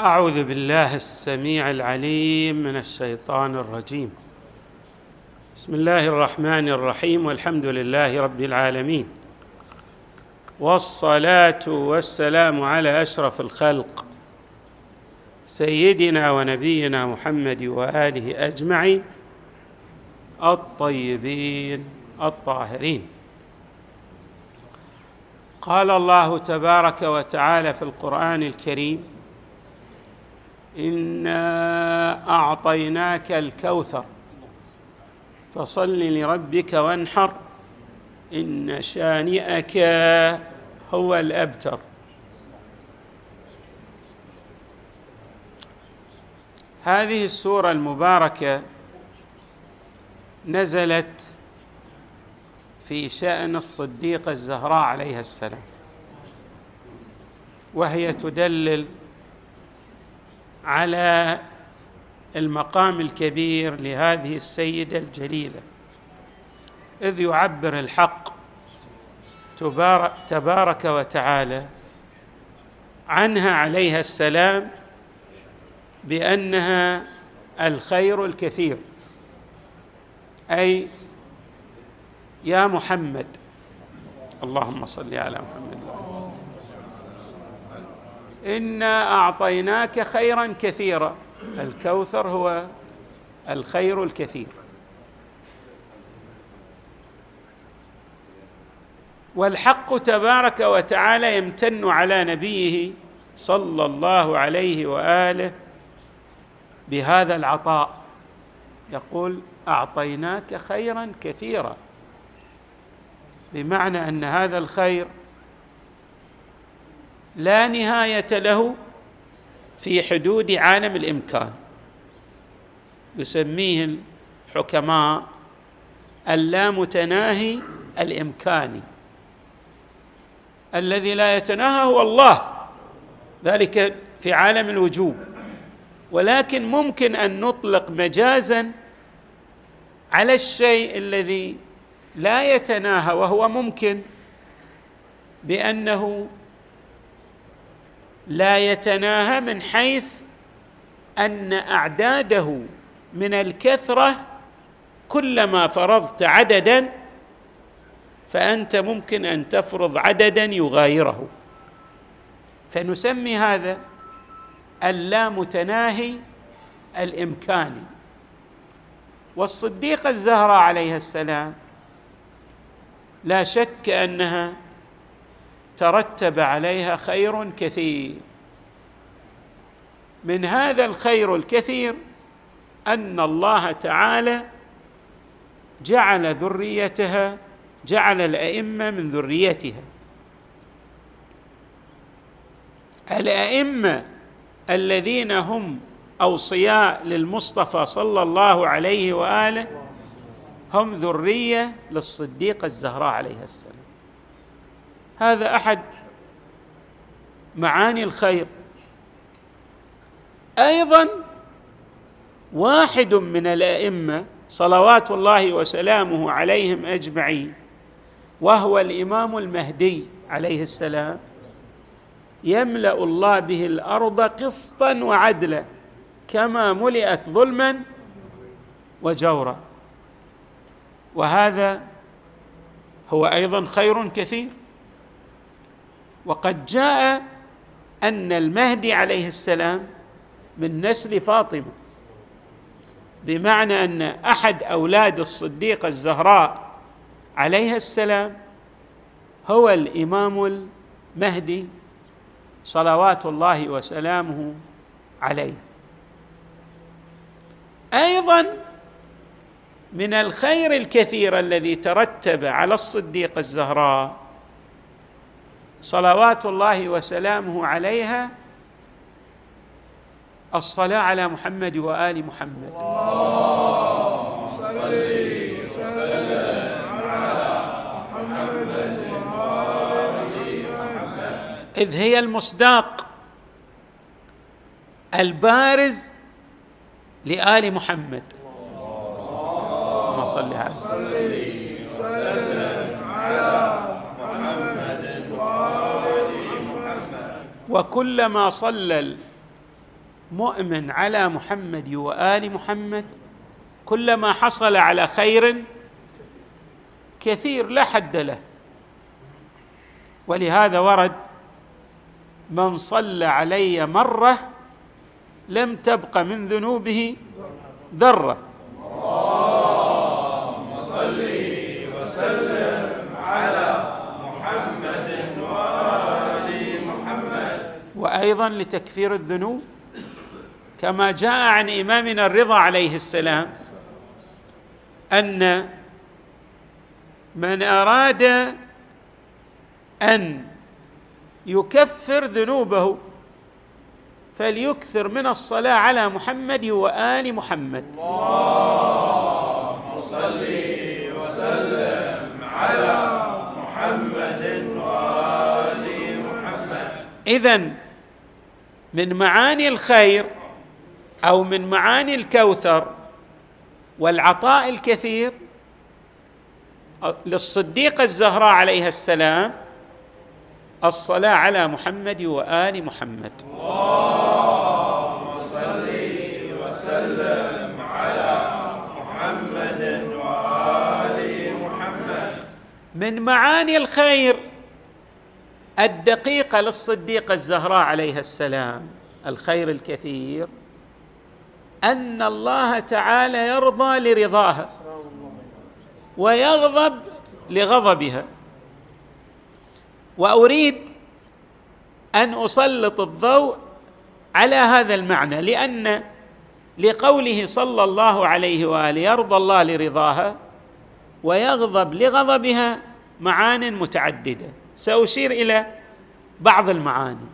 أعوذ بالله السميع العليم من الشيطان الرجيم. بسم الله الرحمن الرحيم والحمد لله رب العالمين. والصلاة والسلام على أشرف الخلق سيدنا ونبينا محمد وآله أجمعين الطيبين الطاهرين. قال الله تبارك وتعالى في القرآن الكريم انا اعطيناك الكوثر. فصل لربك وانحر. ان شانئك هو الابتر. هذه السورة المباركة نزلت في شأن الصديقه الزهراء عليها السلام وهي تدلل على المقام الكبير لهذه السيدة الجليلة. إذ يعبر الحق تبارك وتعالى عنها عليها السلام بأنها الخير الكثير. أي يا محمد اللهم صل على محمد. إنا أعطيناك خيرا كثيرا. الكوثر هو الخير الكثير. والحق تبارك وتعالى يمتن على نبيه صلى الله عليه وآله بهذا العطاء. يقول أعطيناك خيرا كثيرا. بمعنى أن هذا الخير لا نهاية له في حدود عالم الإمكان. يسميه الحكماء اللامتناهي الإمكاني. الذي لا يتناهى هو الله. ذلك في عالم الوجوب. ولكن ممكن أن نطلق مجازا على الشيء الذي لا يتناهى وهو ممكن بأنه لا يتناهى من حيث أن أعداده من الكثرة كلما فرضت عددا فأنت ممكن أن تفرض عددا يغايره. فنسمي هذا اللامتناهي الإمكاني. والصديقه الزهراء عليها السلام لا شك أنها ترتب عليها خير كثير. من هذا الخير الكثير أن الله تعالى جعل ذريتها جعل الأئمة من ذريتها. الأئمة الذين هم أوصياء للمصطفى صلى الله عليه وآله هم ذرية للصديقه الزهراء عليها السلام. هذا أحد معاني الخير. أيضا واحد من الأئمة صلوات الله وسلامه عليهم أجمعين وهو الإمام المهدي عليه السلام يملأ الله به الأرض قسطا وعدلا كما ملئت ظلما وجورا. وهذا هو أيضا خير كثير. وقد جاء أن المهدي عليه السلام من نسل فاطمة بمعنى أن أحد أولاد الصديقه الزهراء عليها السلام هو الإمام المهدي صلوات الله وسلامه عليه. أيضا من الخير الكثير الذي ترتب على الصديقه الزهراء صلوات الله وسلامه عليها الصلاة على محمد وآل محمد. صل وسلم على محمد محمد إذ هي المصداق البارز لآل محمد. اللهم صل على وكلما صلى مؤمن على محمد وآل محمد كلما حصل على خير كثير لا حد له. ولهذا ورد من صلى علي مرة لم تبق من ذنوبه ذرة. اللهم صل وسلم وأيضا لتكفير الذنوب كما جاء عن إمامنا الرضا عليه السلام أن من أراد أن يكفر ذنوبه فليكثر من الصلاة على محمد وآل محمد. اللهم صل وسلم على محمد وال محمد اذا من معاني الخير أو من معاني الكوثر والعطاء الكثير للصديقه الزهراء عليها السلام الصلاة على محمد وال محمد اللهم صل وسلم على محمد وآل محمد. من معاني الخير الدقيقة للصديقه الزهراء عليها السلام الخير الكثير أن الله تعالى يرضى لرضاها ويغضب لغضبها. وأريد أن أسلط الضوء على هذا المعنى لأن لقوله صلى الله عليه وآله يرضى الله لرضاها ويغضب لغضبها معان متعددة. سأشير إلى بعض المعاني.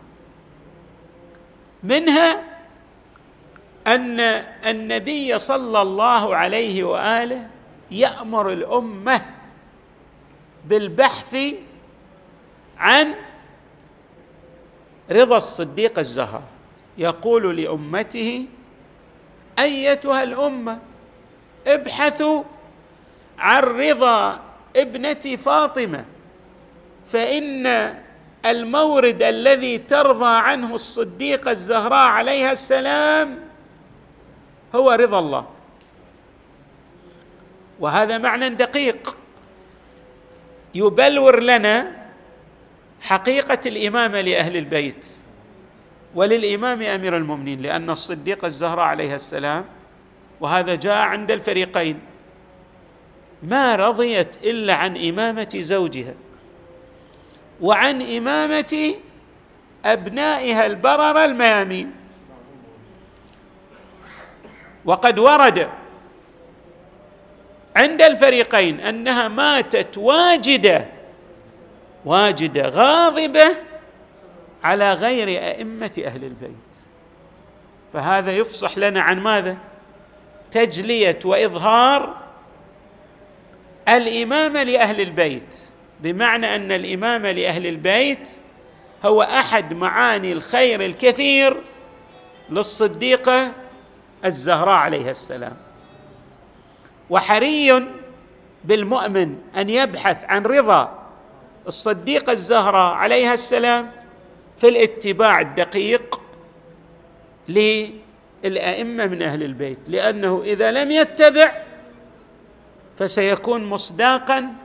منها أن النبي صلى الله عليه وآله يأمر الأمة بالبحث عن رضا الصديق الزهراء. يقول لأمته أيتها الأمة ابحثوا عن رضا ابنتي فاطمة. فإن المورد الذي ترضى عنه الصديقه الزهراء عليها السلام هو رضا الله. وهذا معنى دقيق. يبلور لنا حقيقة الامامه لأهل البيت وللإمام أمير المؤمنين لأن الصديقه الزهراء عليها السلام وهذا جاء عند الفريقين. ما رضيت إلا عن إمامة زوجها. وعن إمامة أبنائها البررة الميامين. وقد ورد عند الفريقين أنها ماتت واجدة واجدة غاضبة على غير أئمة أهل البيت. فهذا يفصح لنا عن ماذا؟ تجلية وإظهار الإمامة لأهل البيت. بمعنى أن الامامه لأهل البيت هو أحد معاني الخير الكثير للصديقة الزهراء عليها السلام. وحري بالمؤمن أن يبحث عن رضا الصديقة الزهراء عليها السلام في الاتباع الدقيق للأئمة من أهل البيت لأنه إذا لم يتبع فسيكون مصداقا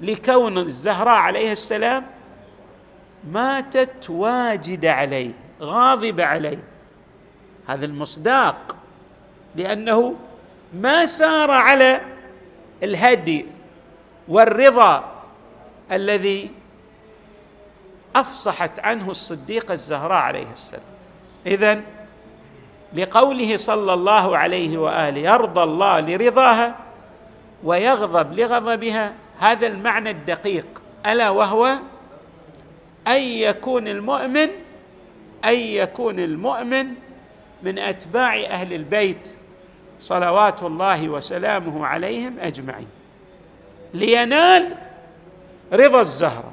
لكون الزهراء عليه السلام ماتت واجده عليه غاضبه عليه. هذا المصداق لأنه ما سار على الهدي والرضا الذي أفصحت عنه الصديقة الزهراء عليه السلام. اذا لقوله صلى الله عليه وآله يرضى الله لرضاها ويغضب لغضبها هذا المعنى الدقيق ألا وهو أن يكون المؤمن أن يكون المؤمن من أتباع أهل البيت صلوات الله وسلامه عليهم أجمعين. لينال رضا الزهرة.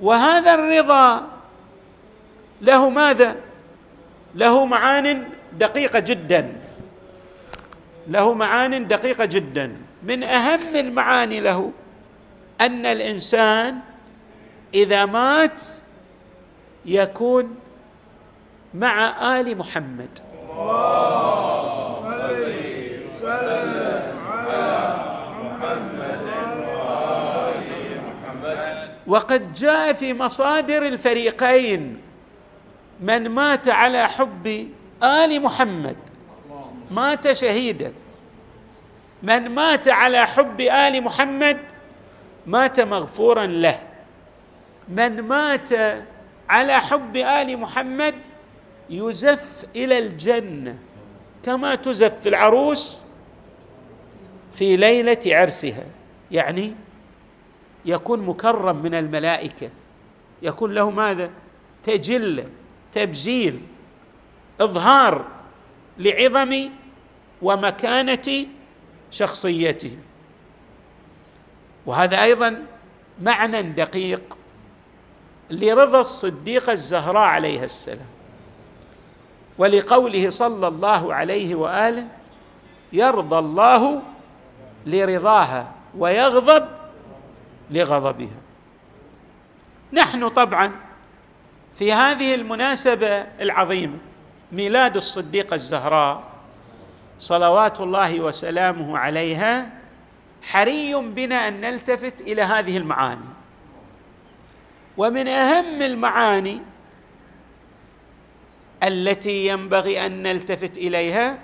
وهذا الرضا له ماذا؟ له معان دقيقة جدا. له معان دقيقة جدا. من أهم المعاني له أن الإنسان إذا مات يكون مع آل محمد. وقد جاء في مصادر الفريقين من مات على حب آل محمد مات شهيدا. من مات على حب آل محمد مات مغفورا له. من مات على حب آل محمد يزف إلى الجنة كما تزف العروس في ليلة عرسها. يعني يكون مكرم من الملائكة. يكون له ماذا؟ تجله تبجيل إظهار لعظم ومكانة شخصيته. وهذا أيضا معنى دقيق لرضا الصديقه الزهراء عليها السلام ولقوله صلى الله عليه وآله يرضى الله لرضاها ويغضب لغضبها. نحن طبعا في هذه المناسبة العظيمة ميلاد الصديقه الزهراء صلوات الله وسلامه عليها حري بنا أن نلتفت إلى هذه المعاني. ومن أهم المعاني التي ينبغي أن نلتفت إليها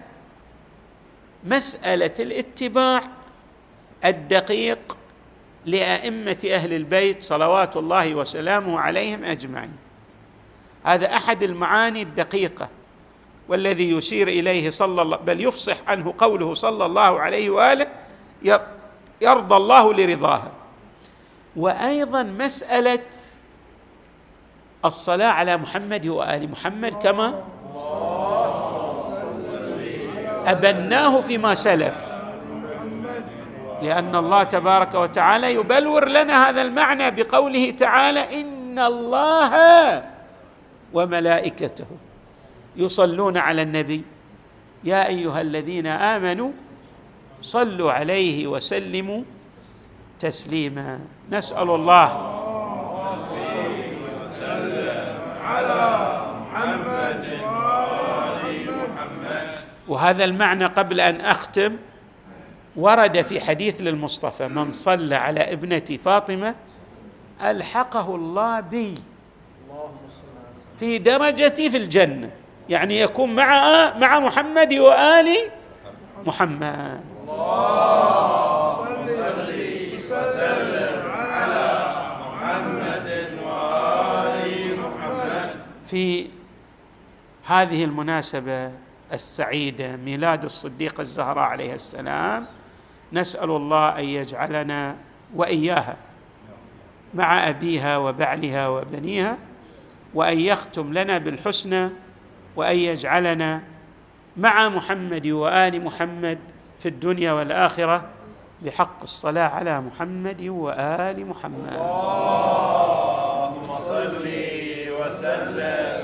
مسألة الاتباع الدقيق لأئمة أهل البيت صلوات الله وسلامه عليهم أجمعين. هذا أحد المعاني الدقيقة. والذي يشير إليه صلى الله بل يفصح عنه قوله صلى الله عليه وآله يرضى الله لرضاها. وأيضا مسألة الصلاة على محمد وآل محمد كما أبناه فيما سلف. لأن الله تبارك وتعالى يبلور لنا هذا المعنى بقوله تعالى إن الله وملائكته. يصلون على النبي. يا أيها الذين آمنوا صلوا عليه وسلموا تسليما. نسأل الله. على محمد وهذا المعنى قبل أن أختم ورد في حديث للمصطفى من صلى على ابنتي فاطمة ألحقه الله بي في درجتي في الجنة. يعني يكون مع مع محمد وآل محمد. الله صل وسلم على محمد وآل محمد في هذه المناسبة السعيدة ميلاد الصديقة الزهراء عليه السلام نسأل الله أن يجعلنا وإياها مع أبيها وبعلها وبنيها وأن يختم لنا بالحسنى وأن يجعلنا مع محمد وآل محمد في الدنيا والآخرة بحق الصلاة على محمد وآل محمد. اللهم صل وسلم. وآل